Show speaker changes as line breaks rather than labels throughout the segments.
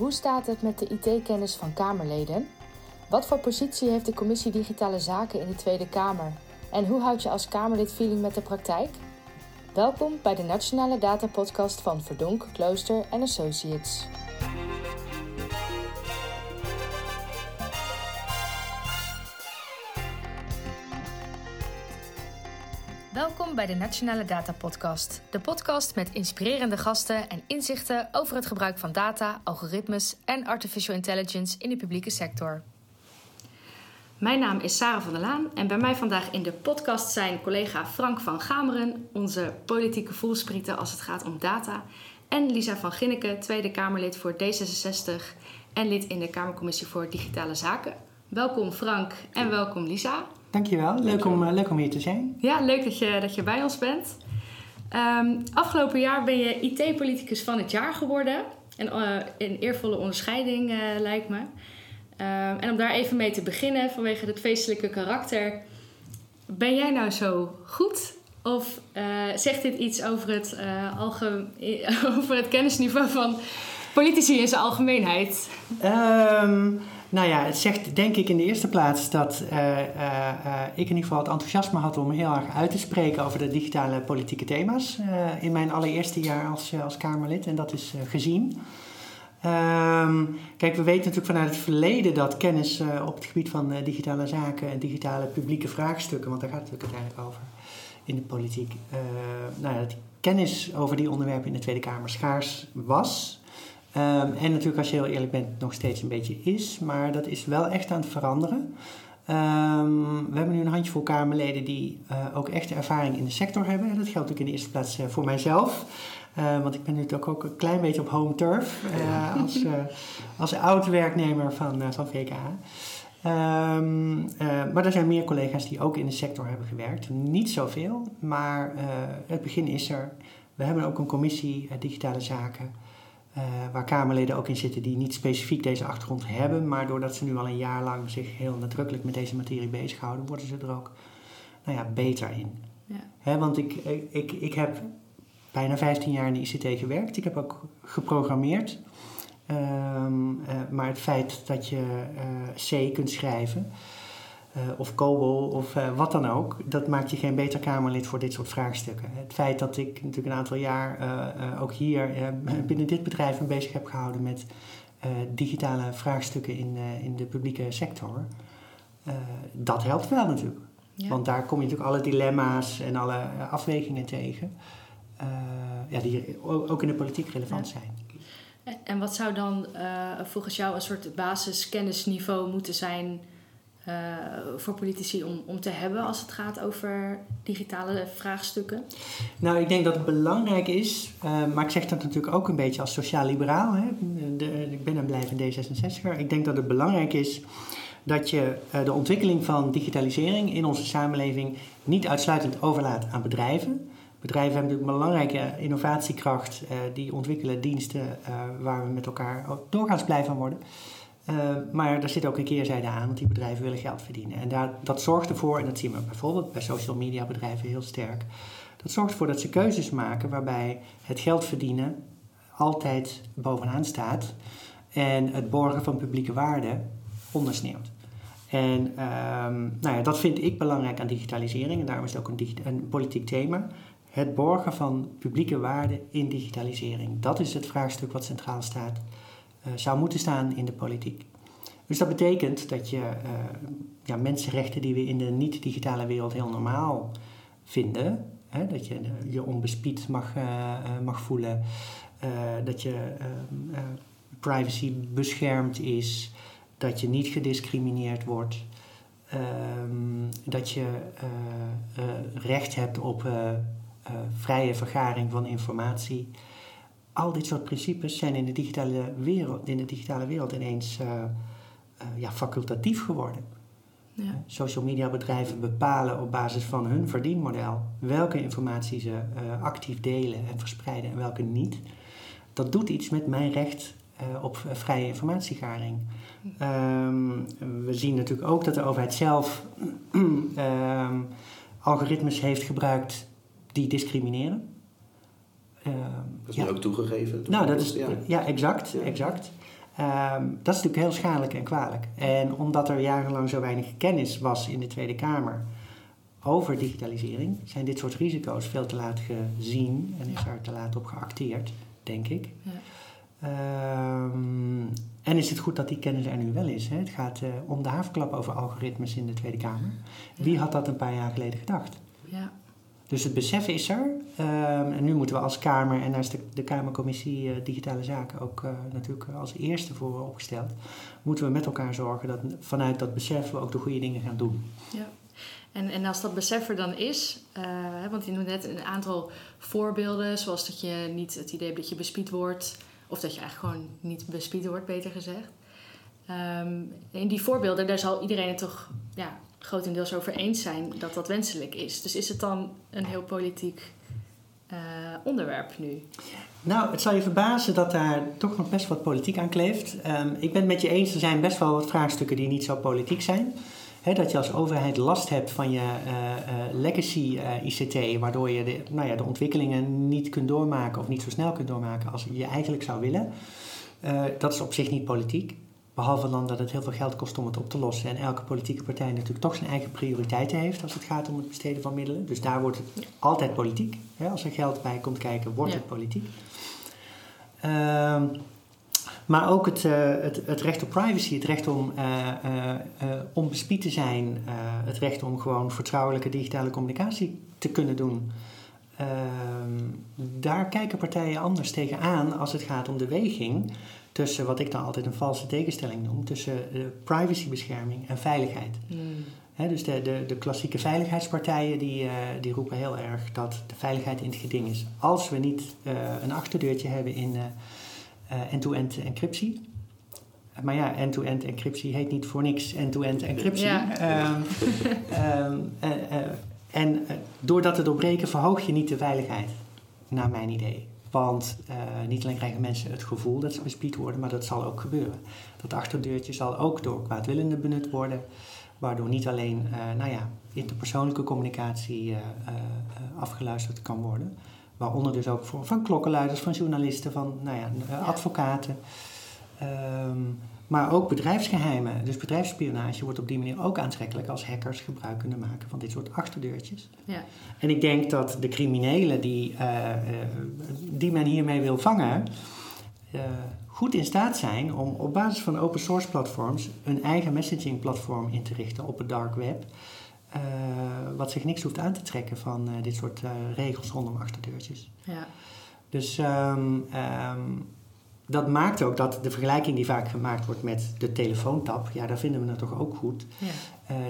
Hoe staat het met de IT-kennis van Kamerleden? Wat voor positie heeft de Commissie Digitale Zaken in de Tweede Kamer? En hoe houd je als Kamerlid feeling met de praktijk? Welkom bij de Nationale Data Podcast van Verdonk, Klooster en Associates. Bij de Nationale Data Podcast. De podcast met inspirerende gasten en inzichten over het gebruik van data, algoritmes en artificial intelligence in de publieke sector. Mijn naam is Sarah van der Laan en bij mij vandaag in de podcast zijn collega Frank van Gameren, onze politieke voelsprieten als het gaat om data, en Lisa van Ginneke, Tweede Kamerlid voor D66 en lid in de Kamercommissie voor Digitale Zaken. Welkom Frank en welkom Lisa.
Dankjewel, leuk om, uh, leuk om hier te zijn.
Ja, leuk dat je, dat je bij ons bent. Um, afgelopen jaar ben je IT-politicus van het jaar geworden. En uh, een eervolle onderscheiding uh, lijkt me. Um, en om daar even mee te beginnen, vanwege het feestelijke karakter. Ben jij nou zo goed? Of zegt dit iets over het, over het kennisniveau van politici in zijn algemeenheid?
Um, nou ja, het zegt denk ik in de eerste plaats dat uh, uh, ik in ieder geval het enthousiasme had om heel erg uit te spreken over de digitale politieke thema's in mijn allereerste jaar als, als Kamerlid. En dat is gezien. Um, kijk, we weten natuurlijk vanuit het verleden dat kennis op het gebied van digitale zaken en digitale publieke vraagstukken, want daar gaat het natuurlijk uiteindelijk over in de politiek, nou ja, dat kennis over die onderwerpen in de Tweede Kamer schaars was. Um, en natuurlijk, als je heel eerlijk bent, nog steeds een beetje is. Maar dat is wel echt aan het veranderen. Um, we hebben nu een handjevol Kamerleden die uh, ook echte ervaring in de sector hebben. En dat geldt ook in de eerste plaats uh, voor mijzelf. Uh, want ik ben natuurlijk ook een klein beetje op home turf. als, als oud werknemer van, van VK. Um, maar er zijn meer collega's die ook in de sector hebben gewerkt. Niet zoveel, maar het begin is er. We hebben ook een commissie digitale zaken. Uh, waar Kamerleden ook in zitten die niet specifiek deze achtergrond hebben, maar doordat ze nu al een jaar lang zich heel nadrukkelijk met deze materie bezighouden, worden ze er ook nou ja, beter in. Ja. He, want ik, ik, ik heb bijna 15 jaar in de ICT gewerkt. Ik heb ook geprogrammeerd. Um, uh, maar het feit dat je uh, C kunt schrijven, uh, of COBOL of uh, wat dan ook, dat maakt je geen beter Kamerlid voor dit soort vraagstukken. Het feit dat ik natuurlijk een aantal jaar uh, ook hier binnen dit bedrijf me bezig heb gehouden met digitale vraagstukken in, in de publieke sector, dat helpt wel natuurlijk. Ja. Want daar kom je natuurlijk alle dilemma's en alle afwegingen tegen, ja, die ook in de politiek relevant ja. zijn.
En wat zou dan volgens jou een soort basiskennisniveau moeten zijn? Uh, voor politici om, om te hebben als het gaat over digitale vraagstukken?
Nou, ik denk dat het belangrijk is, uh, maar ik zeg dat natuurlijk ook een beetje als sociaal-liberaal. Ik ben en blijf een D66er. Ik denk dat het belangrijk is dat je uh, de ontwikkeling van digitalisering in onze samenleving niet uitsluitend overlaat aan bedrijven. Bedrijven hebben natuurlijk een belangrijke innovatiekracht, die ontwikkelen diensten waar we met elkaar doorgaans blij van worden. Uh, maar daar zit ook een keerzijde aan, want die bedrijven willen geld verdienen. En daar, dat zorgt ervoor, en dat zien we bijvoorbeeld bij social media bedrijven heel sterk, dat zorgt ervoor dat ze keuzes maken waarbij het geld verdienen altijd bovenaan staat en het borgen van publieke waarde ondersneeuwt. En um, nou ja, dat vind ik belangrijk aan digitalisering en daarom is het ook een, een politiek thema. Het borgen van publieke waarde in digitalisering. Dat is het vraagstuk wat centraal staat zou moeten staan in de politiek. Dus dat betekent dat je uh, ja, mensenrechten die we in de niet-digitale wereld heel normaal vinden, hè, dat je je onbespied mag, uh, mag voelen, dat je privacy beschermd is, dat je niet gediscrimineerd wordt, ehm, dat je recht hebt op vrije vergaring van informatie al dit soort principes zijn in de digitale wereld, in de digitale wereld ineens uh, uh, ja, facultatief geworden. Ja. Social media bedrijven bepalen op basis van hun verdienmodel welke informatie ze uh, actief delen en verspreiden en welke niet. Dat doet iets met mijn recht op vrije informatiegaring. Um, we zien natuurlijk ook dat de overheid zelf um, algoritmes heeft gebruikt die discrimineren.
Uh, dat is ja. ook toegegeven.
Nou, dat is, ja. ja, exact, exact. Ehm, dat is natuurlijk heel schadelijk en kwalijk. En omdat er jarenlang zo weinig kennis was in de Tweede Kamer over digitalisering, zijn dit soort risico's veel te laat gezien en is er te laat op geacteerd, denk ik. Ja. Ehm, en is het goed dat die kennis er nu wel is? Hè? Het gaat uh, om de havenklap over algoritmes in de Tweede Kamer. Wie had dat een paar jaar geleden gedacht? Ja. Dus het besef is er. Ehm, en nu moeten we als Kamer, en daar is de, Kamercommissie uh, Digitale Zaken ook uh, natuurlijk als eerste voor opgesteld, moeten we met elkaar zorgen dat vanuit dat besef we ook de goede dingen gaan doen.
Ja. En, en als dat besef er dan is, want je noemde net een aantal voorbeelden, zoals dat je niet het idee hebt dat je bespied wordt, of dat je eigenlijk gewoon niet bespied wordt, beter gezegd. Um, in die voorbeelden, daar zal iedereen het toch ja, grotendeels over eens zijn dat dat wenselijk is. Dus is het dan een heel politiek uh, onderwerp nu?
Nou, het zal je verbazen dat daar toch nog best wat politiek aan kleeft. Um, ik ben het met je eens, er zijn best wel wat vraagstukken die niet zo politiek zijn. Dat je als overheid last hebt van je uh, uh, legacy ICT, waardoor je de, nou ja, de ontwikkelingen niet kunt doormaken of niet zo snel kunt doormaken als je eigenlijk zou willen. dat is op zich niet politiek. Behalve dan dat het heel veel geld kost om het op te lossen. En elke politieke partij natuurlijk toch zijn eigen prioriteiten heeft als het gaat om het besteden van middelen. Dus daar wordt het altijd politiek. Als er geld bij komt kijken, wordt het politiek. Ehm, maar ook het, uh, het, het, recht op privacy, het recht om uh, uh, onbespied te zijn, het recht om gewoon vertrouwelijke digitale communicatie te kunnen doen. Ehm, daar kijken partijen anders tegenaan als het gaat om de weging tussen wat ik dan altijd een valse tegenstelling noem, tussen privacybescherming en veiligheid. Hmm. dus de, de, de klassieke veiligheidspartijen die, die roepen heel erg dat de veiligheid in het geding is. Als we niet een achterdeurtje hebben in end-to-end encryptie. Maar ja, end-to-end encryptie heet niet voor niks end-to-end encryptie. Ja. Um, um, uh, uh, en door te doorbreken verhoog je niet de veiligheid, naar mijn idee. Want niet alleen krijgen mensen het gevoel dat ze bespied worden, maar dat zal ook gebeuren. Dat achterdeurtje zal ook door kwaadwillenden benut worden, waardoor niet alleen nou ja, interpersoonlijke communicatie afgeluisterd kan worden, Waaronder dus ook voor, van klokkenluiders, van journalisten, van nou ja, advocaten. Um, maar ook bedrijfsgeheimen. Dus bedrijfsspionage wordt op die manier ook aantrekkelijk als hackers gebruik kunnen maken van dit soort achterdeurtjes. Ja. En ik denk dat de criminelen die, uh, uh, die men hiermee wil vangen, uh, goed in staat zijn om op basis van open source platforms een eigen messaging platform in te richten op het dark web. Wat zich niks hoeft aan te trekken van dit soort regels rondom achterdeurtjes. Ja. Dus um, um, dat maakt ook dat de vergelijking die vaak gemaakt wordt met de telefoontap, ja, daar vinden we het toch ook goed. Ja.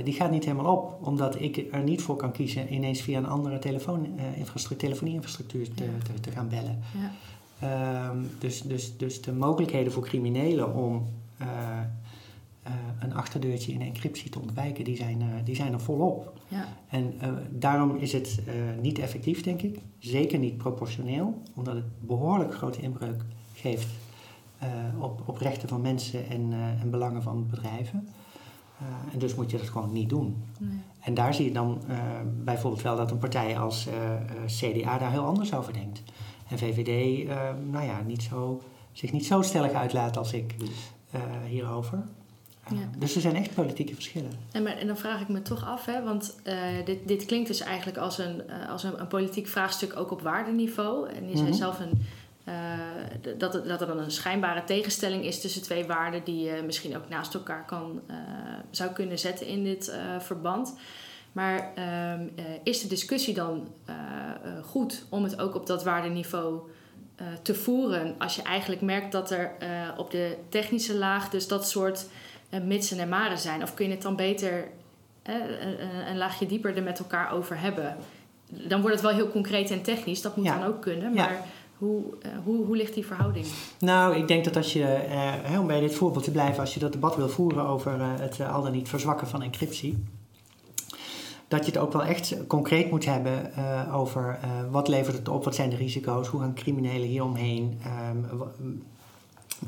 die gaat niet helemaal op, omdat ik er niet voor kan kiezen ineens via een andere telefonie-infrastructuur te, te, te, gaan bellen. Ja. Um, dus, dus, dus de mogelijkheden voor criminelen om uh, een achterdeurtje in encryptie te ontwijken, die zijn, die zijn er volop. Ja. En daarom is het niet effectief, denk ik. Zeker niet proportioneel, omdat het behoorlijk grote inbreuk geeft op, op rechten van mensen en, en belangen van bedrijven. en dus moet je dat gewoon niet doen. Nee. En daar zie je dan bijvoorbeeld wel dat een partij als CDA daar heel anders over denkt. En VVD, nou ja, niet zo, zich niet zo stellig uitlaat als ik hierover. Ja. Dus er zijn echt politieke verschillen.
En, maar, en dan vraag ik me toch af, hè, want uh, dit, dit klinkt dus eigenlijk als, een, uh, als een, een, politiek vraagstuk ook op waardeniveau. En je zei mm -hmm. zelf een, uh, dat, dat er dan een schijnbare tegenstelling is tussen twee waarden die je misschien ook naast elkaar kan, zou kunnen zetten in dit verband. Maar ehm, is de discussie dan goed om het ook op dat waardeniveau te voeren als je eigenlijk merkt dat er op de technische laag dus dat soort mitsen en maren zijn? Of kun je het dan beter een, een, laagje dieper er met elkaar over hebben? Dan wordt het wel heel concreet en technisch, dat moet dan ook kunnen. Maar ja. Hoe, uh, hoe, hoe ligt die verhouding?
Nou, ik denk dat als je, om bij dit voorbeeld te blijven, als je dat debat wil voeren over het al dan niet verzwakken van encryptie dat je het ook wel echt concreet moet hebben uh, over uh, wat levert het op, wat zijn de risico's, hoe gaan criminelen hier omheen, um,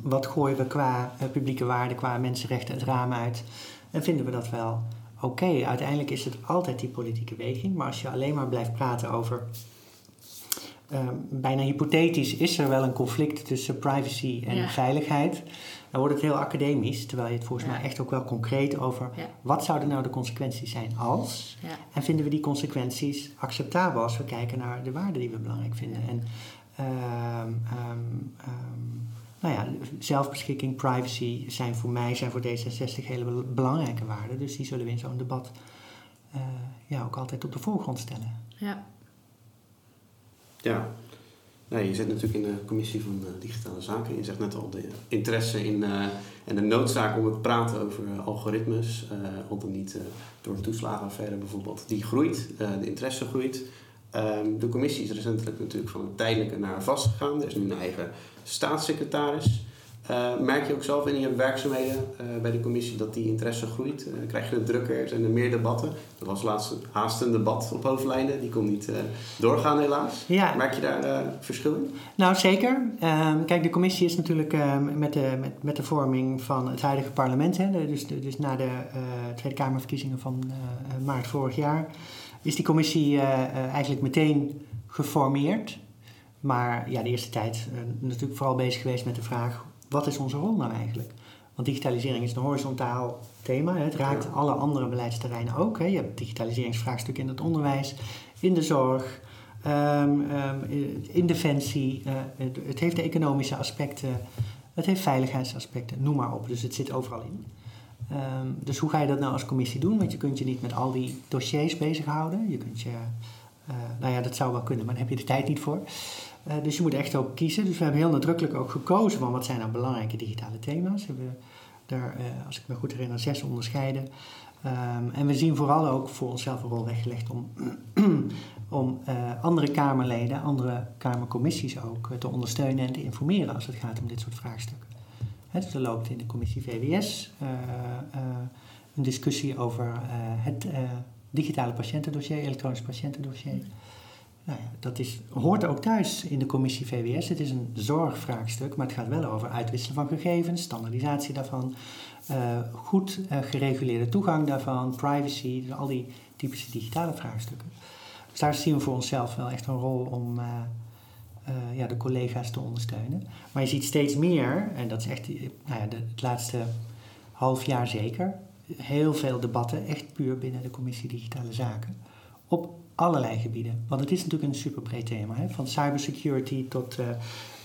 wat gooien we qua uh, publieke waarde, qua mensenrechten het raam uit? En vinden we dat wel oké? Uiteindelijk is het altijd die politieke weging. Maar als je alleen maar blijft praten over. Uh, bijna hypothetisch is er wel een conflict tussen privacy en veiligheid. dan wordt het heel academisch, terwijl je het volgens mij echt ook wel concreet over wat zouden nou de consequenties zijn als. En vinden we die consequenties acceptabel als we kijken naar de waarden die we belangrijk vinden. En ehm, ehm, ehm, nou ja, zelfbeschikking, privacy zijn voor mij, zijn voor D66 hele belangrijke waarden. Dus die zullen we in zo'n debat uh, ja, ook altijd op de voorgrond stellen.
Ja.
Ja. Je zit natuurlijk in de commissie van uh, digitale zaken. Je zegt net al de interesse in uh, en de noodzaak om het praten over algoritmes, al dan niet door de toeslagenaffaire bijvoorbeeld, die groeit, de interesse groeit. Um, de commissie is recentelijk natuurlijk van een tijdelijke naar een vast gegaan. Er is nu een eigen staatssecretaris. Uh, merk je ook zelf in je werkzaamheden uh, bij de commissie dat die interesse groeit? Uh, krijg je het drukker, en er meer debatten? Er was laatst haast een debat op hoofdlijnen, die kon niet doorgaan helaas. Ja. Merk je daar verschil in?
Nou zeker. Ehm, kijk, de commissie is natuurlijk ehm, met, de, met, met de vorming van het huidige parlement, hè, dus, dus na de Tweede Kamerverkiezingen van maart vorig jaar, is die commissie eigenlijk meteen geformeerd. Maar ja, de eerste tijd natuurlijk vooral bezig geweest met de vraag wat is onze rol nou eigenlijk? Want digitalisering is een horizontaal thema. Het raakt alle andere beleidsterreinen ook. Hè. Je hebt digitaliseringsvraagstukken in het onderwijs, in de zorg, um, um, in defensie. Uh, het, het, heeft de economische aspecten, het heeft veiligheidsaspecten, noem maar op. Dus het zit overal in. Um, dus hoe ga je dat nou als commissie doen? Want je kunt je niet met al die dossiers bezighouden. Je kunt je, uh, nou ja, dat zou wel kunnen, maar daar heb je de tijd niet voor. Uh, dus je moet echt ook kiezen. Dus we hebben heel nadrukkelijk ook gekozen van wat zijn nou belangrijke digitale thema's. We hebben daar, uh, als ik me goed herinner, zes onderscheiden. Um, en we zien vooral ook voor onszelf een rol weggelegd om, om uh, andere Kamerleden, andere Kamercommissies ook te ondersteunen en te informeren als het gaat om dit soort vraagstukken. He, dus er loopt in de commissie VWS een discussie over het digitale patiëntendossier, elektronisch patiëntendossier. Nou ja, dat is, hoort ook thuis in de commissie VWS. Het is een zorgvraagstuk, maar het gaat wel over uitwisselen van gegevens, standaardisatie daarvan, uh, goed uh, gereguleerde toegang daarvan, privacy, dus al die typische digitale vraagstukken. Dus daar zien we voor onszelf wel echt een rol om uh, ja, de collega's te ondersteunen. Maar je ziet steeds meer, en dat is echt nou ja, de, het laatste half jaar zeker, heel veel debatten, echt puur binnen de commissie Digitale Zaken, op allerlei gebieden. Want het is natuurlijk een super breed thema. Hè? Van cybersecurity tot uh,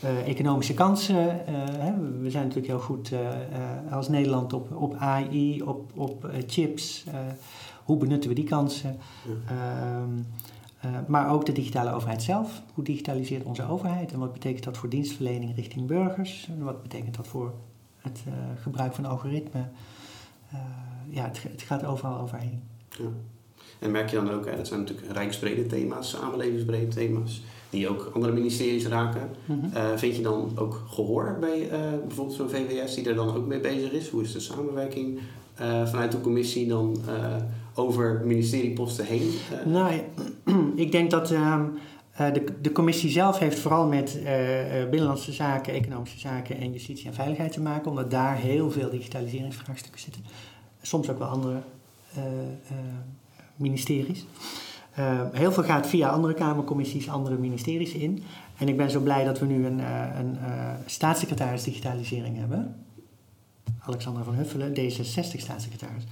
uh, economische kansen. Uh, hè? We zijn natuurlijk heel goed als Nederland op, op AI, op, op chips. hoe benutten we die kansen? Ehm, maar ook de digitale overheid zelf. Hoe digitaliseert onze overheid? En wat betekent dat voor dienstverlening richting burgers? En wat betekent dat voor het gebruik van algoritmen? ja, het, het, gaat overal overheen. Ja.
En merk je dan ook, hè, dat zijn natuurlijk rijksbrede thema's, samenlevingsbrede thema's, die ook andere ministeries raken. Mm vind je dan ook gehoor bij uh, bijvoorbeeld zo'n VWS die er dan ook mee bezig is? Hoe is de samenwerking uh, vanuit de commissie dan over ministerieposten heen?
Nou, ik denk dat ehm, de, de commissie zelf heeft vooral met binnenlandse zaken, economische zaken en justitie en veiligheid te maken, omdat daar heel veel digitaliseringsvraagstukken zitten. Soms ook wel andere ministeries. Uh, heel veel gaat via andere Kamercommissies, andere ministeries in. En ik ben zo blij dat we nu een, uh, een uh, staatssecretaris digitalisering hebben. Alexandra van Huffelen, D66-staatssecretaris.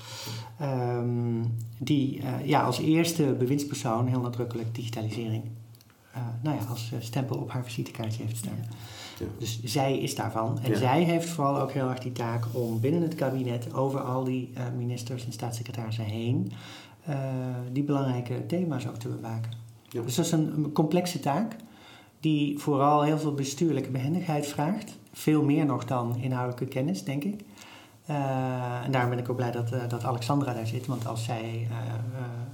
Um, die ja, als eerste bewindspersoon heel nadrukkelijk digitalisering nou ja, als stempel op haar visitekaartje heeft staan. Ja. Dus zij is daarvan. En zij heeft vooral ook heel erg die taak om binnen het kabinet over al die ministers en staatssecretarissen heen uh, die belangrijke thema's ook te bewaken. Ja. Dus dat is een, complexe taak die vooral heel veel bestuurlijke behendigheid vraagt. Veel meer nog dan inhoudelijke kennis, denk ik. Uh, en daarom ben ik ook blij dat, uh, dat Alexandra daar zit. Want als zij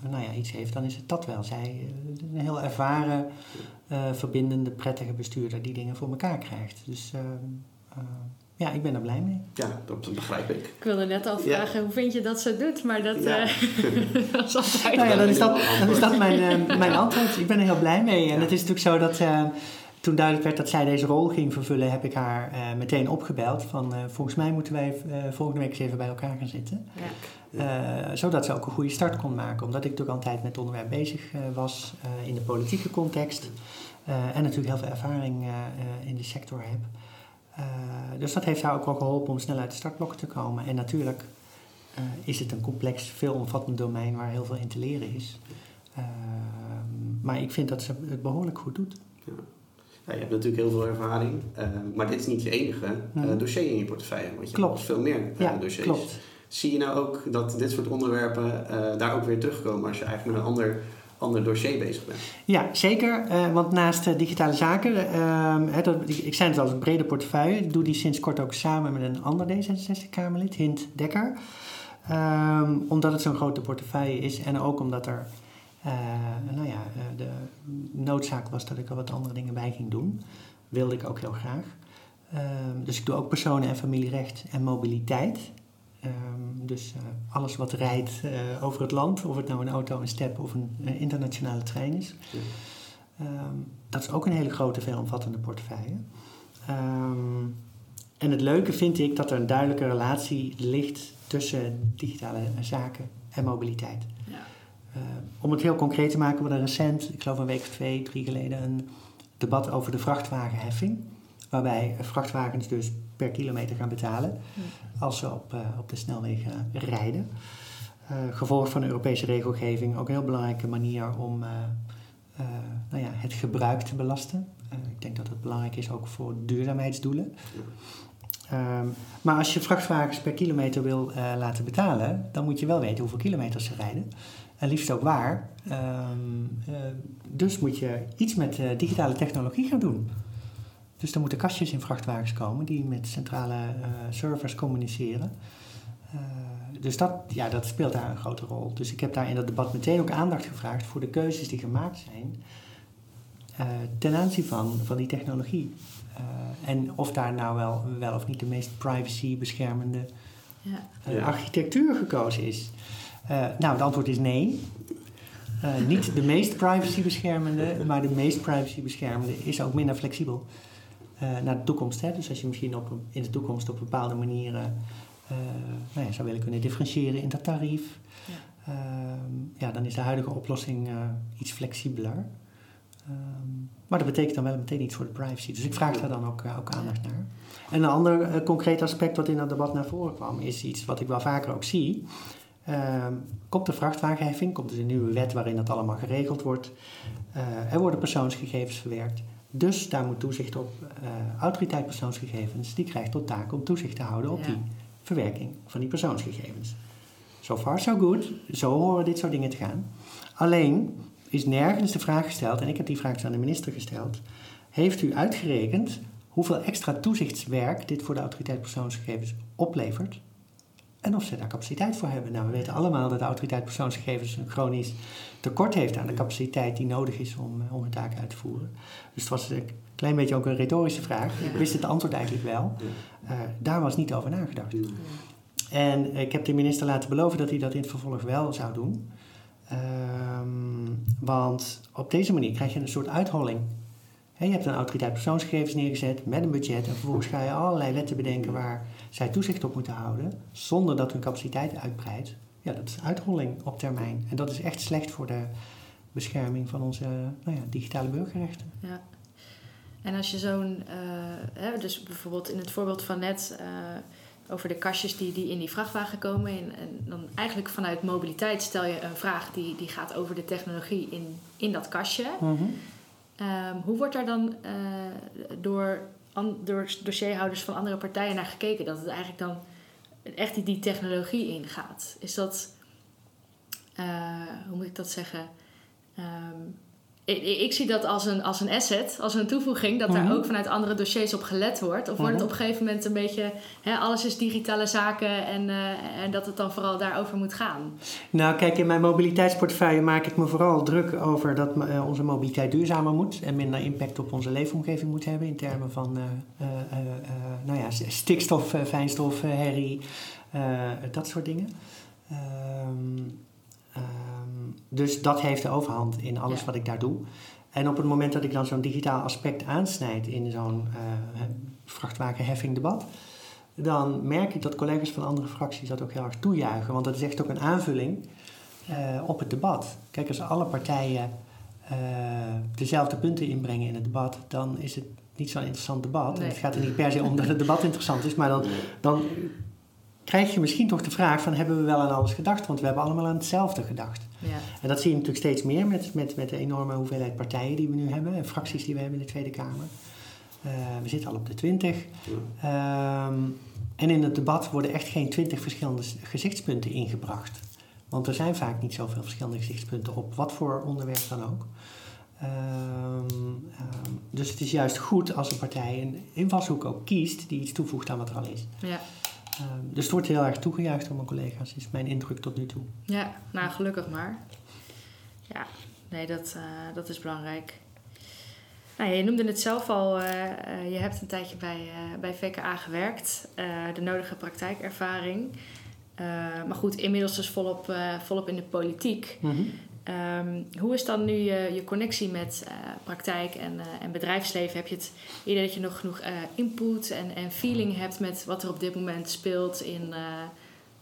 nou ja, iets heeft, dan is het dat wel. Zij is een heel ervaren, verbindende, prettige bestuurder die dingen voor elkaar krijgt. Dus ehm, ja, ik ben er blij mee.
Ja, dat begrijp ik.
Ik wilde net al vragen, hoe vind je dat ze doet? Maar dat, ja. uh, dat is altijd...
Nou ja, dan is dat, dan is dat mijn, uh, mijn antwoord. Ik ben er heel blij mee. En het is natuurlijk zo dat... Uh, toen duidelijk werd dat zij deze rol ging vervullen, heb ik haar meteen opgebeld. Van volgens mij moeten wij volgende week eens even bij elkaar gaan zitten. Ja. zodat ze ook een goede start kon maken. Omdat ik natuurlijk altijd met het onderwerp bezig was in de politieke context. en natuurlijk heel veel ervaring in de sector heb. Dus dat heeft haar ook wel geholpen om snel uit de startblokken te komen. En natuurlijk is het een complex, veelomvattend domein waar heel veel in te leren is. maar ik vind dat ze het behoorlijk goed doet. Ja.
Ja, je hebt natuurlijk heel veel ervaring, maar dit is niet je enige uh, dossier in je portefeuille. Want je
klopt.
hebt veel meer dossiers.
Klopt.
Zie je nou ook dat dit soort onderwerpen daar ook weer terugkomen als je eigenlijk met een ander, ander dossier bezig bent?
Ja, zeker. Uh, want naast digitale zaken, uh, dat, ik zei het al, een brede portefeuille. Ik doe die sinds kort ook samen met een ander D66-Kamerlid, Hint Dekker. Ehm, omdat het zo'n grote portefeuille is en ook omdat er uh, nou ja, de noodzaak was dat ik er wat andere dingen bij ging doen. Wilde ik ook heel graag. Um, dus ik doe ook personen- en familierecht en mobiliteit. Um, dus uh, alles wat rijdt uh, over het land, of het nou een auto, een step of een, een internationale trein is. Um, dat is ook een hele grote, veelomvattende portefeuille. Um, en het leuke vind ik dat er een duidelijke relatie ligt tussen digitale zaken en mobiliteit. Ja. Uh, om het heel concreet te maken, we hadden recent, ik geloof een week of twee, drie geleden, een debat over de vrachtwagenheffing. Waarbij vrachtwagens dus per kilometer gaan betalen als ze op, uh, op de snelwegen rijden. Uh, gevolg van de Europese regelgeving ook een heel belangrijke manier om uh, nou ja, het gebruik te belasten. ik denk dat het belangrijk is ook voor duurzaamheidsdoelen. Um, maar als je vrachtwagens per kilometer wil laten betalen, dan moet je wel weten hoeveel kilometers ze rijden. En liefst ook waar. Um, dus moet je iets met digitale technologie gaan doen. Dus er moeten kastjes in vrachtwagens komen die met centrale uh, servers communiceren. Uh, dus dat, ja, dat speelt daar een grote rol. Dus ik heb daar in dat debat meteen ook aandacht gevraagd voor de keuzes die gemaakt zijn uh, ten aanzien van, van die technologie. en of daar nou wel, wel of niet de meest privacy beschermende ja. architectuur gekozen is. nou, het antwoord is nee. niet de meest privacy beschermende, maar de meest privacy beschermende is ook minder flexibel. Uh, naar de toekomst. Hè? Dus als je misschien op, in de toekomst op bepaalde manieren uh, nou ja, zou willen kunnen differentiëren in dat tarief, ja. Uh, ja dan is de huidige oplossing uh, iets flexibeler. Um, maar dat betekent dan wel meteen iets voor de privacy. Dus ik vraag daar dan ook, ook aandacht naar. En een ander concreet aspect wat in dat debat naar voren kwam, is iets wat ik wel vaker ook zie. Ehm, komt de vrachtwagenheffing, komt dus een nieuwe wet waarin dat allemaal geregeld wordt. er worden persoonsgegevens verwerkt. Dus daar moet toezicht op. Uh, autoriteit persoonsgegevens, die krijgt tot taak om toezicht te houden op ja. die verwerking van die persoonsgegevens. So far so good, zo horen dit soort dingen te gaan. Alleen is nergens de vraag gesteld, en ik heb die vraag aan de minister gesteld, heeft u uitgerekend hoeveel extra toezichtswerk dit voor de autoriteit persoonsgegevens oplevert? En of ze daar capaciteit voor hebben. Nou, we weten allemaal dat de autoriteit persoonsgegevens een chronisch tekort heeft aan de capaciteit die nodig is om, eh, om hun taak uit te voeren. Dus het was een klein beetje ook een retorische vraag. Ik wist het antwoord eigenlijk wel. Uh, daar was niet over nagedacht. En ik heb de minister laten beloven dat hij dat in het vervolg wel zou doen. Um, want op deze manier krijg je een soort uitholling. He, je hebt een autoriteit persoonsgegevens neergezet met een budget en vervolgens ga je allerlei wetten bedenken waar zij toezicht op moeten houden, zonder dat hun capaciteit uitbreidt. Ja, dat is uitholling op termijn. En dat is echt slecht voor de bescherming van onze nou ja, digitale burgerrechten.
Ja. En als je zo'n, uh, dus bijvoorbeeld in het voorbeeld van net uh, over de kastjes die, die in die vrachtwagen komen, en, en, dan eigenlijk vanuit mobiliteit stel je een vraag die, die gaat over de technologie in, in dat kastje. Mm -hmm. um, hoe wordt daar dan uh, door, door dossierhouders van andere partijen naar gekeken? Dat het eigenlijk dan echt die, technologie ingaat. Is dat, uh, hoe moet ik dat zeggen? Um, ik, ik, zie dat als een, als een asset, als een toevoeging, dat daar mm -hmm. ook vanuit andere dossiers op gelet wordt. Of wordt het op een gegeven moment een beetje, hè, alles is digitale zaken en, uh, en dat het dan vooral daarover moet gaan?
Nou, kijk, in mijn mobiliteitsportefeuille maak ik me vooral druk over dat uh, onze mobiliteit duurzamer moet en minder impact op onze leefomgeving moet hebben in termen van uh, nou ja, stikstof, fijnstof, herrie, dat soort dingen. Um, dus dat heeft de overhand in alles ja. wat ik daar doe. En op het moment dat ik dan zo'n digitaal aspect aansnijd in zo'n uh, vrachtwagenheffingdebat, dan merk ik dat collega's van andere fracties dat ook heel erg toejuichen. Want dat is echt ook een aanvulling uh, op het debat. Kijk, als alle partijen uh, dezelfde punten inbrengen in het debat, dan is het niet zo'n interessant debat. En het gaat er niet per se om dat het debat interessant is, maar dan, dan krijg je misschien toch de vraag van hebben we wel aan alles gedacht? Want we hebben allemaal aan hetzelfde gedacht.
Ja.
En dat zie je natuurlijk steeds meer met, met, met de enorme hoeveelheid partijen die we nu hebben en fracties die we hebben in de Tweede Kamer. Eh, we zitten al op de 20.
Ja.
Ehm, en in het debat worden echt geen twintig verschillende gezichtspunten ingebracht. Want er zijn vaak niet zoveel verschillende gezichtspunten op wat voor onderwerp dan ook. Ehm, ehm, dus het is juist goed als een partij een invalshoek ook kiest die iets toevoegt aan wat er al is.
Ja.
Ehm, dus het wordt heel erg toegejuicht door mijn collega's, is mijn indruk tot nu toe.
ja, nou gelukkig maar. Ja, nee, dat, eh, dat is belangrijk. Nou, je noemde het zelf al, eh, eh, je hebt een tijdje bij, bij VKA gewerkt, de nodige praktijkervaring. Maar goed, inmiddels dus volop, volop in de politiek. Ehm, hoe is dan nu je, je connectie met eh, praktijk en, eh, en bedrijfsleven? Heb je het idee dat je nog genoeg eh, input en, en feeling hebt met wat er op dit moment speelt in,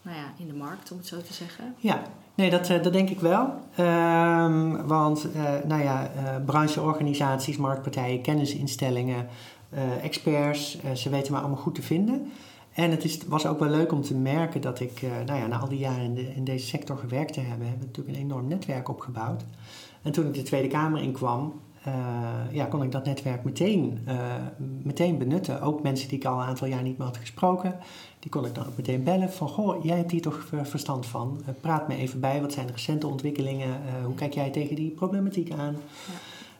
nou ja, in de markt, om het zo te zeggen?
Ja, nee, dat, dat denk ik wel. Ehm, want, nou ja, brancheorganisaties, marktpartijen, kennisinstellingen, experts, ze weten me allemaal goed te vinden. En het is, was ook wel leuk om te merken dat ik, eh, nou ja, na al die jaren in, de, in deze sector gewerkt te hebben, hebben we natuurlijk een enorm netwerk opgebouwd. En toen ik de Tweede Kamer inkwam, eh, ja, kon ik dat netwerk meteen, eh, meteen benutten. Ook mensen die ik al een aantal jaar niet meer had gesproken, die kon ik dan ook meteen bellen van, goh, jij hebt hier toch verstand van. Praat me even bij, wat zijn de recente ontwikkelingen? Hoe kijk jij tegen die problematiek aan?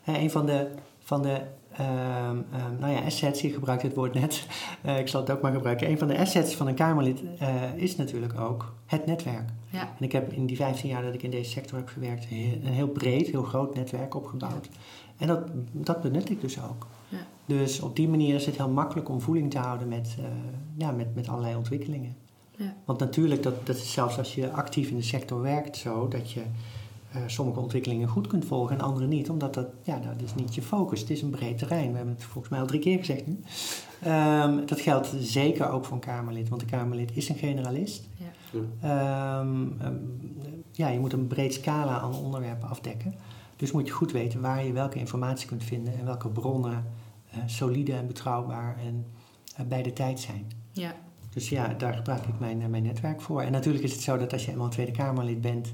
Eh, een van de, van de ehm, ehm, nou ja, assets, je gebruikt het woord net, Eh, ik zal het ook maar gebruiken. Een van de assets van een Kamerlid eh, is natuurlijk ook het netwerk.
Ja,
En ik heb in die 15 jaar dat ik in deze sector heb gewerkt, een heel breed, heel groot netwerk opgebouwd. En dat, dat benut ik dus ook.
Ja.
Dus op die manier is het heel makkelijk om voeling te houden met, eh, ja, met, met allerlei ontwikkelingen.
Ja.
Want natuurlijk, dat, dat is zelfs als je actief in de sector werkt zo, dat je eh, sommige ontwikkelingen goed kunt volgen en andere niet. Omdat dat, ja, nou, dat is niet je focus. Het is een breed terrein. We hebben het volgens mij al drie keer gezegd nu. Ehm, dat geldt zeker ook voor een Kamerlid, want een Kamerlid is een generalist.
ja,
Ehm, ehm, ja, je moet een breed scala aan onderwerpen afdekken. Dus moet je goed weten waar je welke informatie kunt vinden en welke bronnen eh, solide en betrouwbaar en eh, bij de tijd zijn.
ja,
Dus ja, daar gebruik ik mijn, mijn netwerk voor. En natuurlijk is het zo dat als je eenmaal een Tweede Kamerlid bent,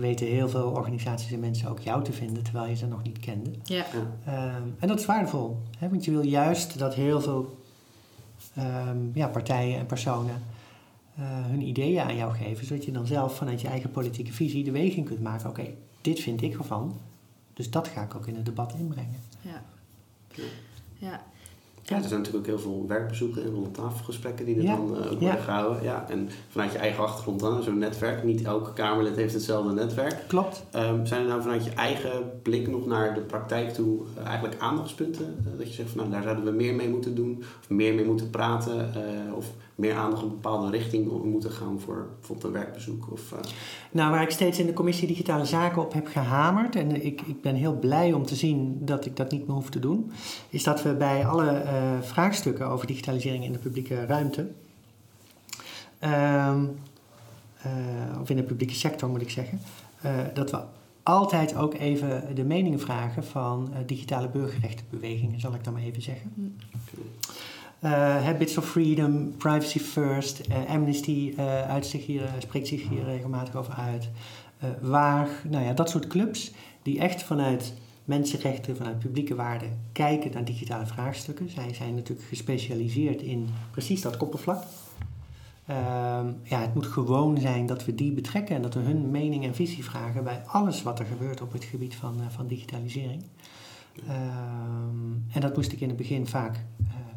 weten heel veel organisaties en mensen ook jou te vinden, terwijl je ze nog niet kende.
ja,
Ehm, en dat is waardevol, hè? want je wil juist dat heel veel ehm, ja, partijen en personen eh, hun ideeën aan jou geven, zodat je dan zelf vanuit je eigen politieke visie de weging kunt maken. Oké, dit vind ik ervan, dus dat ga ik ook in het debat inbrengen.
ja.
Ja.
Ja,
Ja, er zijn natuurlijk ook heel veel werkbezoeken en rondtafelgesprekken die er
Ja.
dan eh, ook
Ja.
worden gehouden. Ja, en vanuit je eigen achtergrond dan, zo'n netwerk. Niet elke Kamerlid heeft hetzelfde netwerk.
Klopt.
Ehm, zijn er nou vanuit je eigen blik nog naar de praktijk toe eh, eigenlijk aandachtspunten? Eh, dat je zegt van nou, daar zouden we meer mee moeten doen, of meer mee moeten praten, of meer aandacht op een bepaalde richting moeten gaan voor bijvoorbeeld een werkbezoek? Of, eh,
Nou, waar ik steeds in de commissie Digitale Zaken op heb gehamerd, en ik, ik ben heel blij om te zien dat ik dat niet meer hoef te doen, is dat we bij alle eh, vraagstukken over digitalisering in de publieke ruimte, ehm, eh, of in de publieke sector moet ik zeggen, dat we altijd ook even de meningen vragen van digitale burgerrechtenbewegingen, zal ik dan maar even zeggen. Habits of Freedom, Privacy First, eh, Amnesty eh, zich hier, eh, spreekt zich hier regelmatig over uit. Eh Waag, nou ja, dat soort clubs die echt vanuit mensenrechten, vanuit publieke waarden kijken naar digitale vraagstukken. Zij zijn natuurlijk gespecialiseerd in precies dat koppelvlak. Ehm, ja, het moet gewoon zijn dat we die betrekken en dat we hun mening en visie vragen bij alles wat er gebeurt op het gebied van, eh, van digitalisering. Ehm, en dat moest ik in het begin vaak eh, eh,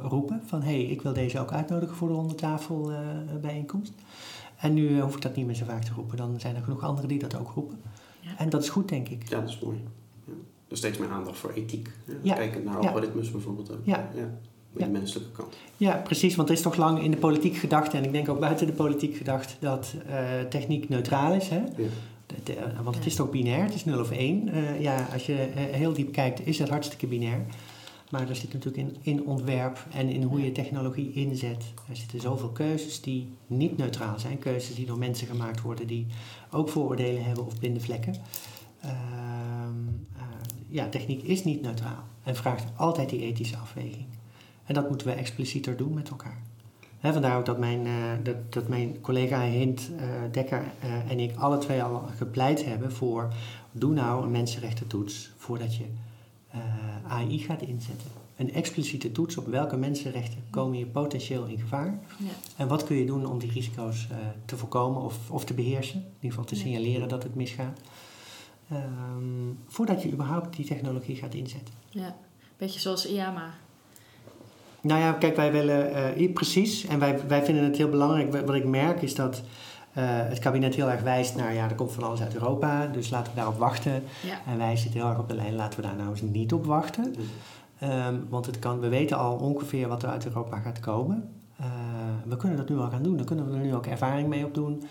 roepen van hé, hey, ik wil deze ook uitnodigen voor de rondetafel eh, bijeenkomst. En nu eh, hoef ik dat niet meer zo vaak te roepen. Dan zijn er genoeg anderen die dat ook roepen.
Ja.
En dat is goed, denk ik.
ja, dat is mooi. Ja. Dus steeds meer aandacht voor ethiek.
Ja.
Kijken naar
Ja.
algoritmes bijvoorbeeld ook.
Ja.
ja. Met de menselijke kant.
Ja, precies. Want er is toch lang in de politiek gedacht, en ik denk ook buiten de politiek gedacht, dat eh, techniek neutraal is. Hè?
Ja.
De- de- eh, want het is toch binair, het is 0 of 1. Eh, ja, als je eh, heel diep kijkt, is het hartstikke binair. Maar er zit natuurlijk in, in ontwerp en in hoe je technologie inzet. Er zitten zoveel keuzes die niet neutraal zijn. Keuzes die door mensen gemaakt worden, die ook vooroordelen hebben of blinde vlekken. Ehm, eh, ja, techniek is niet neutraal en vraagt altijd die ethische afweging. En dat moeten we explicieter doen met elkaar. Vandaar ook dat mijn, uh, dat, dat mijn collega Hint uh, Dekker en ik alle twee al gepleit hebben voor doe nou een mensenrechtentoets voordat je AI gaat inzetten. Een expliciete toets op welke mensenrechten komen hier potentieel in gevaar. Ja. En wat kun je doen om die risico's te voorkomen of, of te beheersen. In ieder geval te signaleren ja. dat het misgaat. Um, voordat je überhaupt die technologie gaat inzetten.
Ja, beetje zoals IAMA.
Nou ja, kijk, wij willen uh, precies. En wij, wij vinden het heel belangrijk. Wat ik merk is dat het kabinet heel erg wijst naar, ja, er komt van alles uit Europa, dus laten we daarop wachten. Ja. En wij zitten heel erg op de lijn, laten we daar nou eens niet op wachten. Um, want het kan, we weten al ongeveer wat er uit Europa gaat komen. Uh, we kunnen dat nu al gaan doen. Daar kunnen we er nu ook ervaring mee opdoen.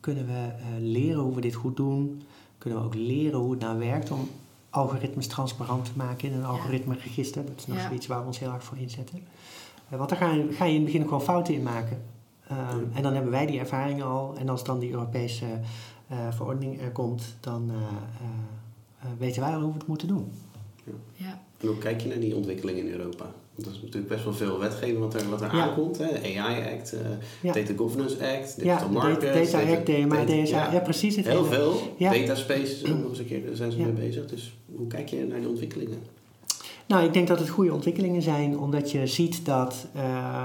Kunnen we leren hoe we dit goed doen. Kunnen we ook leren hoe het nou werkt om algoritmes transparant te maken in een algoritmeregister. Dat is nog ja. zoiets waar we ons heel erg voor inzetten. Uh, want daar ga je, ga je in het begin gewoon fouten in maken. Um, en dan hebben wij die ervaring al. En als dan die Europese uh, verordening er komt, dan uh, weten wij al hoe we het moeten doen.
Ja. ja. En hoe kijk je naar die ontwikkeling in Europa? Want er is natuurlijk best wel veel wetgeving wat er, wat er ja. aankomt. Hè? AI Act, uh, ja. Data Governance Act, Digital
ja,
Markets.
Data Act, DMA, DSA, ja, precies. Het
heel hele. veel. Data Space is ook nog eens een keer, daar zijn ze mee bezig. Dus hoe kijk je naar die ontwikkelingen?
Nou, ik denk dat het goede ontwikkelingen zijn, omdat je ziet dat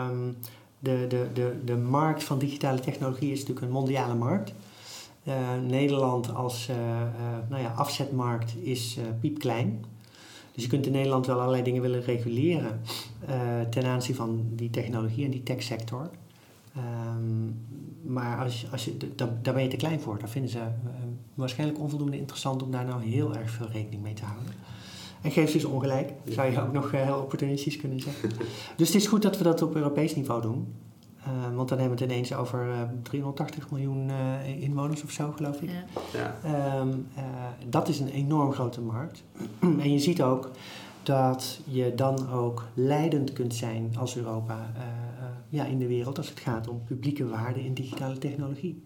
um, de, de, de, de markt van digitale technologie is natuurlijk een mondiale markt. Uh, Nederland als uh, uh, nou ja, afzetmarkt is piepklein. Dus je kunt in Nederland wel allerlei dingen willen reguleren ten aanzien van die technologie en die techsector. Um, maar als, als je, daar, daar ben je te klein voor. Daar vinden ze waarschijnlijk onvoldoende interessant om daar nou heel erg veel rekening mee te houden. En geeft dus ongelijk, zou je ook nog heel opportunistisch kunnen zeggen. dus het is goed dat we dat op Europees niveau doen. Uh, want dan hebben we het ineens over uh, 380 miljoen uh, inwoners of zo, geloof ik. Ja. Ja. Um, dat is een enorm grote markt. en je ziet ook dat je dan ook leidend kunt zijn als Europa ja, in de wereld als het gaat om publieke waarden in digitale technologie.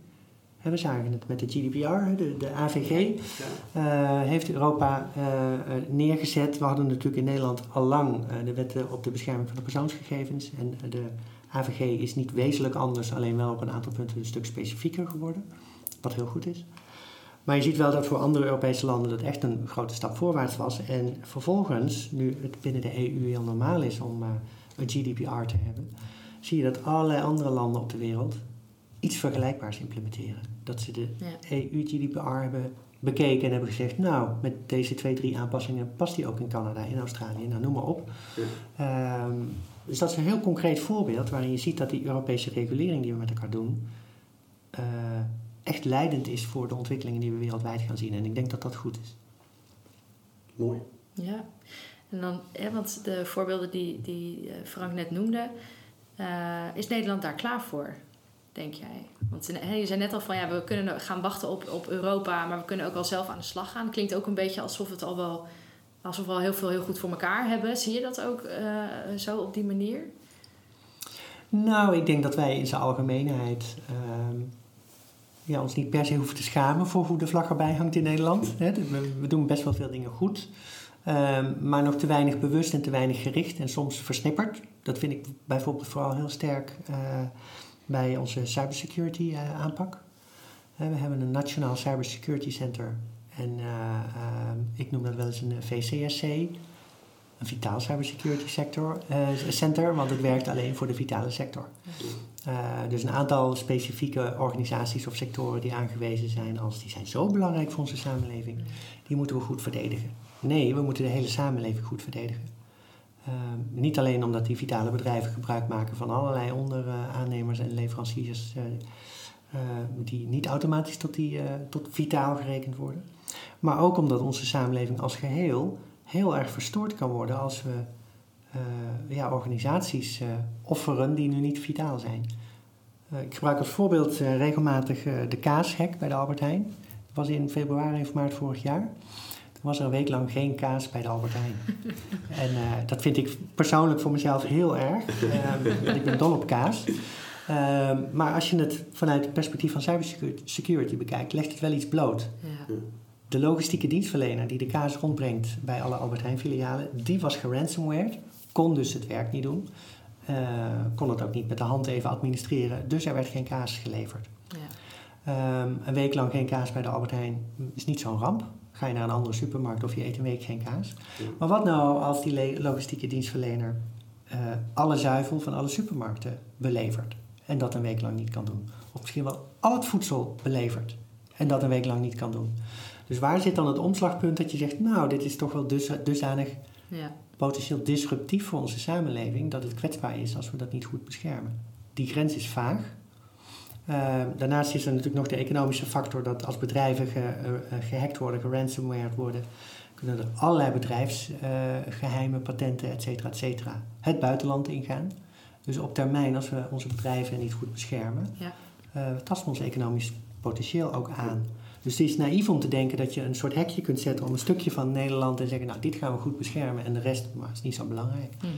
We zagen het met de GDPR, de, de AVG, ja. heeft Europa neergezet. We hadden natuurlijk in Nederland al lang de wetten op de bescherming van de persoonsgegevens en de AVG is niet wezenlijk anders, alleen wel op een aantal punten een stuk specifieker geworden. Wat heel goed is. Maar je ziet wel dat voor andere Europese landen dat echt een grote stap voorwaarts was. En vervolgens, nu het binnen de EU heel normaal is om een GDPR te hebben, zie je dat allerlei andere landen op de wereld iets vergelijkbaars implementeren. Dat ze de ja. EU-GDPR hebben bekeken en hebben gezegd, nou, met deze twee, drie aanpassingen past die ook in Canada, in Australië, nou noem maar op. Ja. Um, dus dat is een heel concreet voorbeeld waarin je ziet dat die Europese regulering die we met elkaar doen, uh, echt leidend is voor de ontwikkelingen die we wereldwijd gaan zien. En ik denk dat dat goed is.
Mooi.
Ja, en dan, hè, want de voorbeelden die, die eh, Frank net noemde, uh, is Nederland daar klaar voor, denk jij? Want je zei net al van ja, we kunnen gaan wachten op, op Europa, maar we kunnen ook wel zelf aan de slag gaan. Klinkt ook een beetje alsof het al wel alsof we al heel veel heel goed voor elkaar hebben. Zie je dat ook uh, zo op die manier?
Nou, ik denk dat wij in zijn algemeenheid uh, ja, ons niet per se hoeven te schamen voor hoe de vlag erbij hangt in Nederland. We, doen best wel veel dingen goed. Uh, maar nog te weinig bewust en te weinig gericht en soms versnipperd. Dat vind ik bijvoorbeeld vooral heel sterk uh, bij onze cybersecurity uh, aanpak. we hebben een Nationaal Cybersecurity Center en uh, uh, ik noem dat wel eens een VCSC, een vitaal cybersecurity sector, center, want het werkt alleen voor de vitale sector. dus een aantal specifieke organisaties of sectoren die aangewezen zijn als die zijn zo belangrijk voor onze samenleving, die moeten we goed verdedigen. Nee, we moeten de hele samenleving goed verdedigen. Niet alleen omdat die vitale bedrijven gebruik maken van allerlei onderaannemers en leveranciers die niet automatisch tot, die, tot vitaal gerekend worden. Maar ook omdat onze samenleving als geheel heel erg verstoord kan worden als we ja, organisaties offeren die nu niet vitaal zijn. Ik gebruik als voorbeeld regelmatig de kaashek bij de Albert Heijn. Dat was in februari of maart vorig jaar. Was er een week lang geen kaas bij de Albert Heijn. en dat vind ik persoonlijk voor mezelf heel erg. ik ben dol op kaas. Ehm, maar als je het vanuit het perspectief van cybersecurity bekijkt, legt het wel iets bloot. Ja. de logistieke dienstverlener die de kaas rondbrengt bij alle Albert Heijn filialen, die was geransomwared, kon dus het werk niet doen. Uh, kon het ook niet met de hand even administreren, dus er werd geen kaas geleverd. Ja. Um, een week lang geen kaas bij de Albert Heijn is niet zo'n ramp. Ga je naar een andere supermarkt of je eet een week geen kaas. Maar wat nou als die logistieke dienstverlener uh, alle zuivel van alle supermarkten belevert en dat een week lang niet kan doen? Of misschien wel al het voedsel belevert en dat een week lang niet kan doen. Dus waar zit dan het omslagpunt dat je zegt, nou, dit is toch wel dus, dusdanig ja. potentieel disruptief voor onze samenleving dat het kwetsbaar is als we dat niet goed beschermen? Die grens is vaag. Uh, daarnaast is er natuurlijk nog de economische factor dat als bedrijven ge, uh, gehackt worden, geransomwared worden, kunnen er allerlei bedrijfsgeheimen, patenten, et cetera, et cetera, het buitenland ingaan. Dus op termijn, als we onze bedrijven niet goed beschermen, ja. tasten we ons economisch potentieel ook aan. Dus het is naïef om te denken dat je een soort hekje kunt zetten om een stukje van Nederland en zeggen, nou dit gaan we goed beschermen en de rest maar, is niet zo belangrijk. Mhm.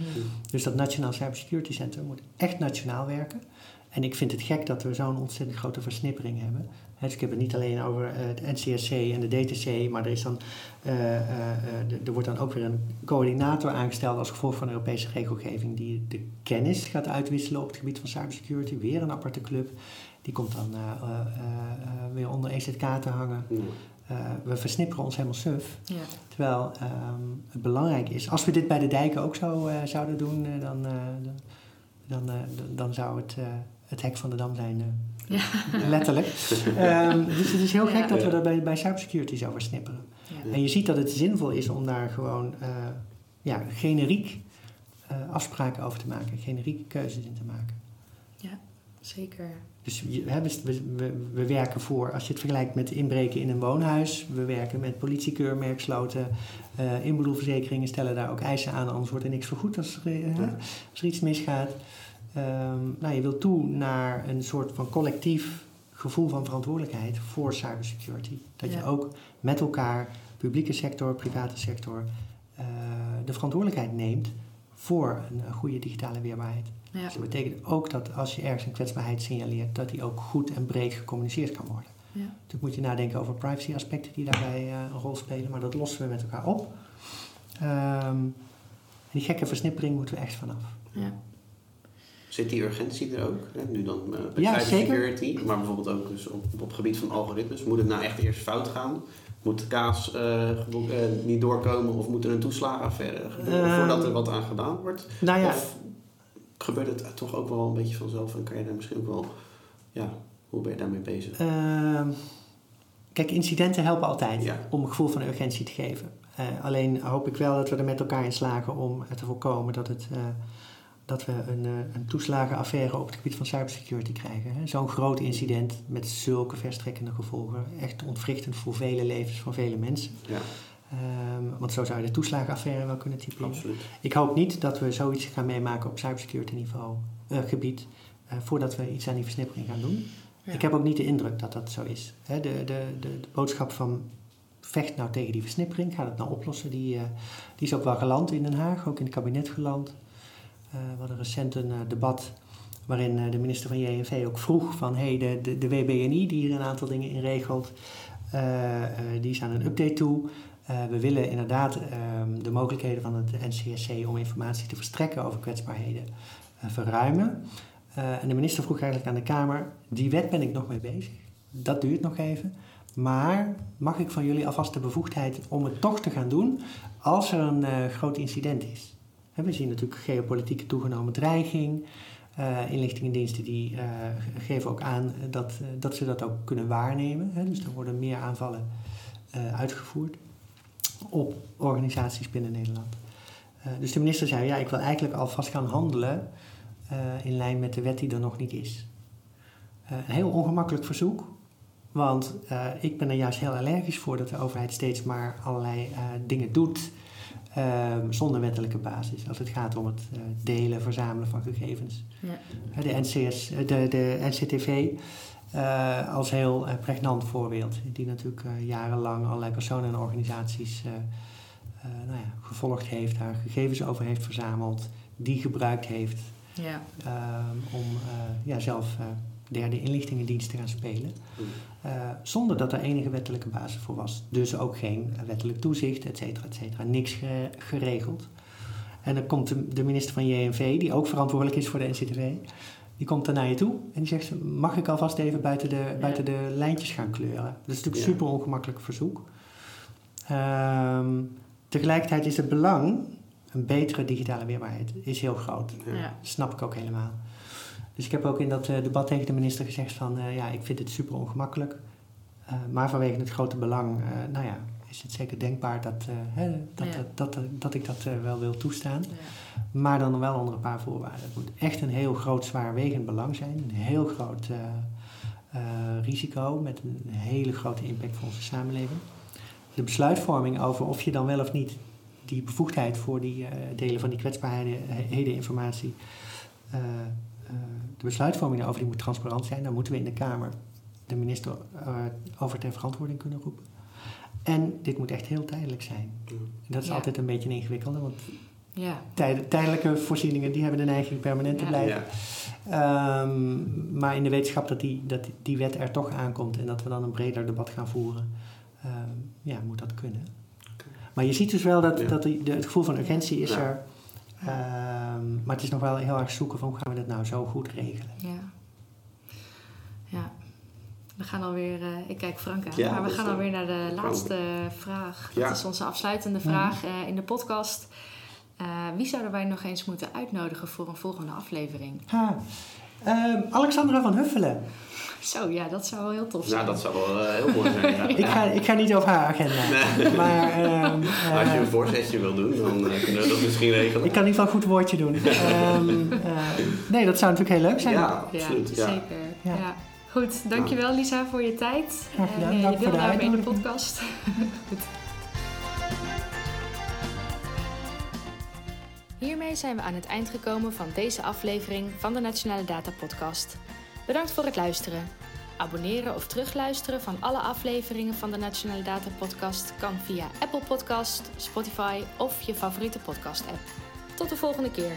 Dus dat Nationaal Cybersecurity Center moet echt nationaal werken. En ik vind het gek dat we zo'n ontzettend grote versnippering hebben. Dus ik heb het niet alleen over uh, het NCSC en de DTC, maar er, is dan, uh, er wordt dan ook weer een coördinator aangesteld als gevolg van Europese regelgeving die de kennis gaat uitwisselen op het gebied van cybersecurity. Weer een aparte club. Die komt dan weer onder EZK te hangen. we versnipperen ons helemaal suf. Ja. Terwijl ehm, het belangrijk is, als we dit bij de dijken ook zo zouden doen, dan, dan, dan zou het het hek van de dam zijn. Uh, ja. Letterlijk. um, dus het is heel gek dat we dat bij, bij cybersecurity zo versnipperen. Ja. En je ziet dat het zinvol is om daar gewoon uh, ja, generiek uh, afspraken over te maken, generieke keuzes in te maken.
Ja, zeker.
Dus we, we, we, werken voor, als je het vergelijkt met inbreken in een woonhuis, we werken met politiekeurmerksloten, inboedelverzekeringen stellen daar ook eisen aan, anders wordt er niks vergoed als als er iets misgaat. Um, nou, je wilt toe naar een soort van collectief gevoel van verantwoordelijkheid voor cybersecurity. Dat je ook met elkaar, publieke sector, private sector, uh, de verantwoordelijkheid neemt voor een goede digitale weerbaarheid. Ja. Dus dat betekent ook dat als je ergens een kwetsbaarheid signaleert, dat die ook goed en breed gecommuniceerd kan worden. Ja. Natuurlijk moet je nadenken over privacy aspecten die daarbij uh, een rol spelen, maar dat lossen we met elkaar op. Um, die gekke versnippering moeten we echt vanaf. Ja.
Zit die urgentie er ook? Hè? Nu dan uh, bij ja, cybersecurity, maar bijvoorbeeld ook dus op, op het gebied van algoritmes. Moet het nou echt eerst fout gaan? Moet de kaas uh, niet doorkomen of moet er een toeslagenaffaire gebeuren voordat er wat aan gedaan wordt? Nou ja. Of gebeurt het toch ook wel een beetje vanzelf en kan je daar misschien ook wel, ja, hoe ben je daarmee bezig?
Ehm, kijk, incidenten helpen altijd om een gevoel van urgentie te geven. alleen hoop ik wel dat we er met elkaar in slagen om te voorkomen dat het dat we een, eh, een toeslagenaffaire op het gebied van cybersecurity krijgen. Zo'n groot incident met zulke verstrekkende gevolgen. Echt ontwrichtend voor vele levens van vele mensen. Ja. Um, want zo zou je de toeslagenaffaire wel kunnen typeren. Absoluut. Ik hoop niet dat we zoiets gaan meemaken op cybersecurity niveau, uh, gebied, uh, voordat we iets aan die versnippering gaan doen. Ik heb ook niet de indruk dat dat zo is. Hè, de, de, de, de, boodschap van vecht nou tegen die versnippering, ga het nou oplossen, die, uh, die is ook wel geland in Den Haag, ook in het kabinet geland. Eh, we hadden recent een eh, debat waarin eh, de minister van JNV ook vroeg van hey, de, de, WBNI die hier een aantal dingen in regelt, die is aan een update toe. we willen inderdaad ehm, de mogelijkheden van het NCSC om informatie te verstrekken over kwetsbaarheden verruimen. en de minister vroeg eigenlijk aan de Kamer, die wet ben ik nog mee bezig. Dat duurt nog even. Maar mag ik van jullie alvast de bevoegdheid om het toch te gaan doen als er een groot incident is? We zien natuurlijk geopolitieke toegenomen dreiging. Uh, inlichtingendiensten die uh, geven ook aan dat, uh, dat ze dat ook kunnen waarnemen. Hè? Dus er worden meer aanvallen uitgevoerd op organisaties binnen Nederland. dus de minister zei, ja, ik wil eigenlijk alvast gaan handelen in lijn met de wet die er nog niet is. een heel ongemakkelijk verzoek, want ik ben er juist heel allergisch voor dat de overheid steeds maar allerlei dingen doet Ehm, zonder wettelijke basis. Als het gaat om het uh, delen, verzamelen van gegevens. Ja. De, NCS, eh, de, de NCTV uh, als heel pregnant voorbeeld. Die natuurlijk jarenlang allerlei personen en organisaties nou ja, gevolgd heeft, daar gegevens over heeft verzameld, die gebruikt heeft ja. Ehm, om ja, zelf derde inlichtingendienst te gaan spelen.
Hmm.
Uh, zonder dat er enige wettelijke basis voor was. Dus ook geen wettelijk toezicht, et cetera, et cetera. Niks ge geregeld. En dan komt de, de, minister van JNV, die ook verantwoordelijk is voor de NCTV, die komt dan naar je toe en die zegt: Mag ik alvast even buiten de, ja. buiten de lijntjes gaan kleuren? Dat is natuurlijk een super ongemakkelijk verzoek. Um, tegelijkertijd is het belang, een betere digitale weerbaarheid, is heel groot.
Ja.
Dat snap ik ook helemaal. Dus ik heb ook in dat uh, debat tegen de minister gezegd van, uh, ja, ik vind het super ongemakkelijk. Uh, maar vanwege het grote belang, nou ja, is het zeker denkbaar dat, hè, dat,
Ja.
dat, dat, dat ik dat wel wil toestaan.
Ja.
Maar dan wel onder een paar voorwaarden. Het moet echt een heel groot zwaarwegend belang zijn. Een heel groot risico met een hele grote impact voor onze samenleving. De besluitvorming over of je dan wel of niet die bevoegdheid voor die delen van die kwetsbaarheden informatie uh, de besluitvorming daarover die moet transparant zijn. Dan moeten we in de Kamer de minister uh, over ter verantwoording kunnen roepen. En dit moet echt heel tijdelijk zijn. Dat is
Ja.
altijd een beetje een ingewikkelde, want
Ja.
tijd, tijdelijke voorzieningen die hebben de neiging permanent te blijven.
Ja.
Um, maar in de wetenschap dat die, dat die wet er toch aankomt en dat we dan een breder debat gaan voeren, um, ja, moet dat kunnen. Maar je ziet dus wel dat,
Ja.
dat de, het gevoel van urgentie is
Ja.
er. Um, maar het is nog wel heel erg zoeken van hoe gaan we dat nou zo goed regelen.
Ja. Ja. We gaan alweer, uh, ik kijk Frank aan,
Ja,
maar we gaan alweer naar de
Frank.
laatste vraag.
Ja.
Dat is onze afsluitende vraag uh, in de podcast. Uh, wie zouden wij nog eens moeten uitnodigen voor een volgende aflevering?
Ha. Um, Alexandra van Huffelen.
Zo, ja, dat zou wel heel tof zijn.
Nou, dat zou wel uh, heel mooi zijn. Ja.
ik, ga, ik ga niet over haar agenda.
Nee.
Maar, um, uh,
Als je een voorzetje wil doen, dan uh, kunnen we dat misschien regelen.
Ik kan in ieder geval een goed woordje doen. um, nee, dat zou natuurlijk heel leuk zijn.
Ja, absoluut.
Ja,
Ja.
zeker.
Ja.
Ja. Goed, dankjewel Lisa voor je tijd.
Graag gedaan.
En, uh,
Dank
je
voor de
deelname in de
uitnodiging.
podcast. Hiermee zijn we aan het eind gekomen van deze aflevering van de Nationale Data Podcast. Bedankt voor het luisteren. Abonneren of terugluisteren van alle afleveringen van de Nationale Data Podcast kan via Apple Podcast, Spotify of je favoriete podcast app. Tot de volgende keer.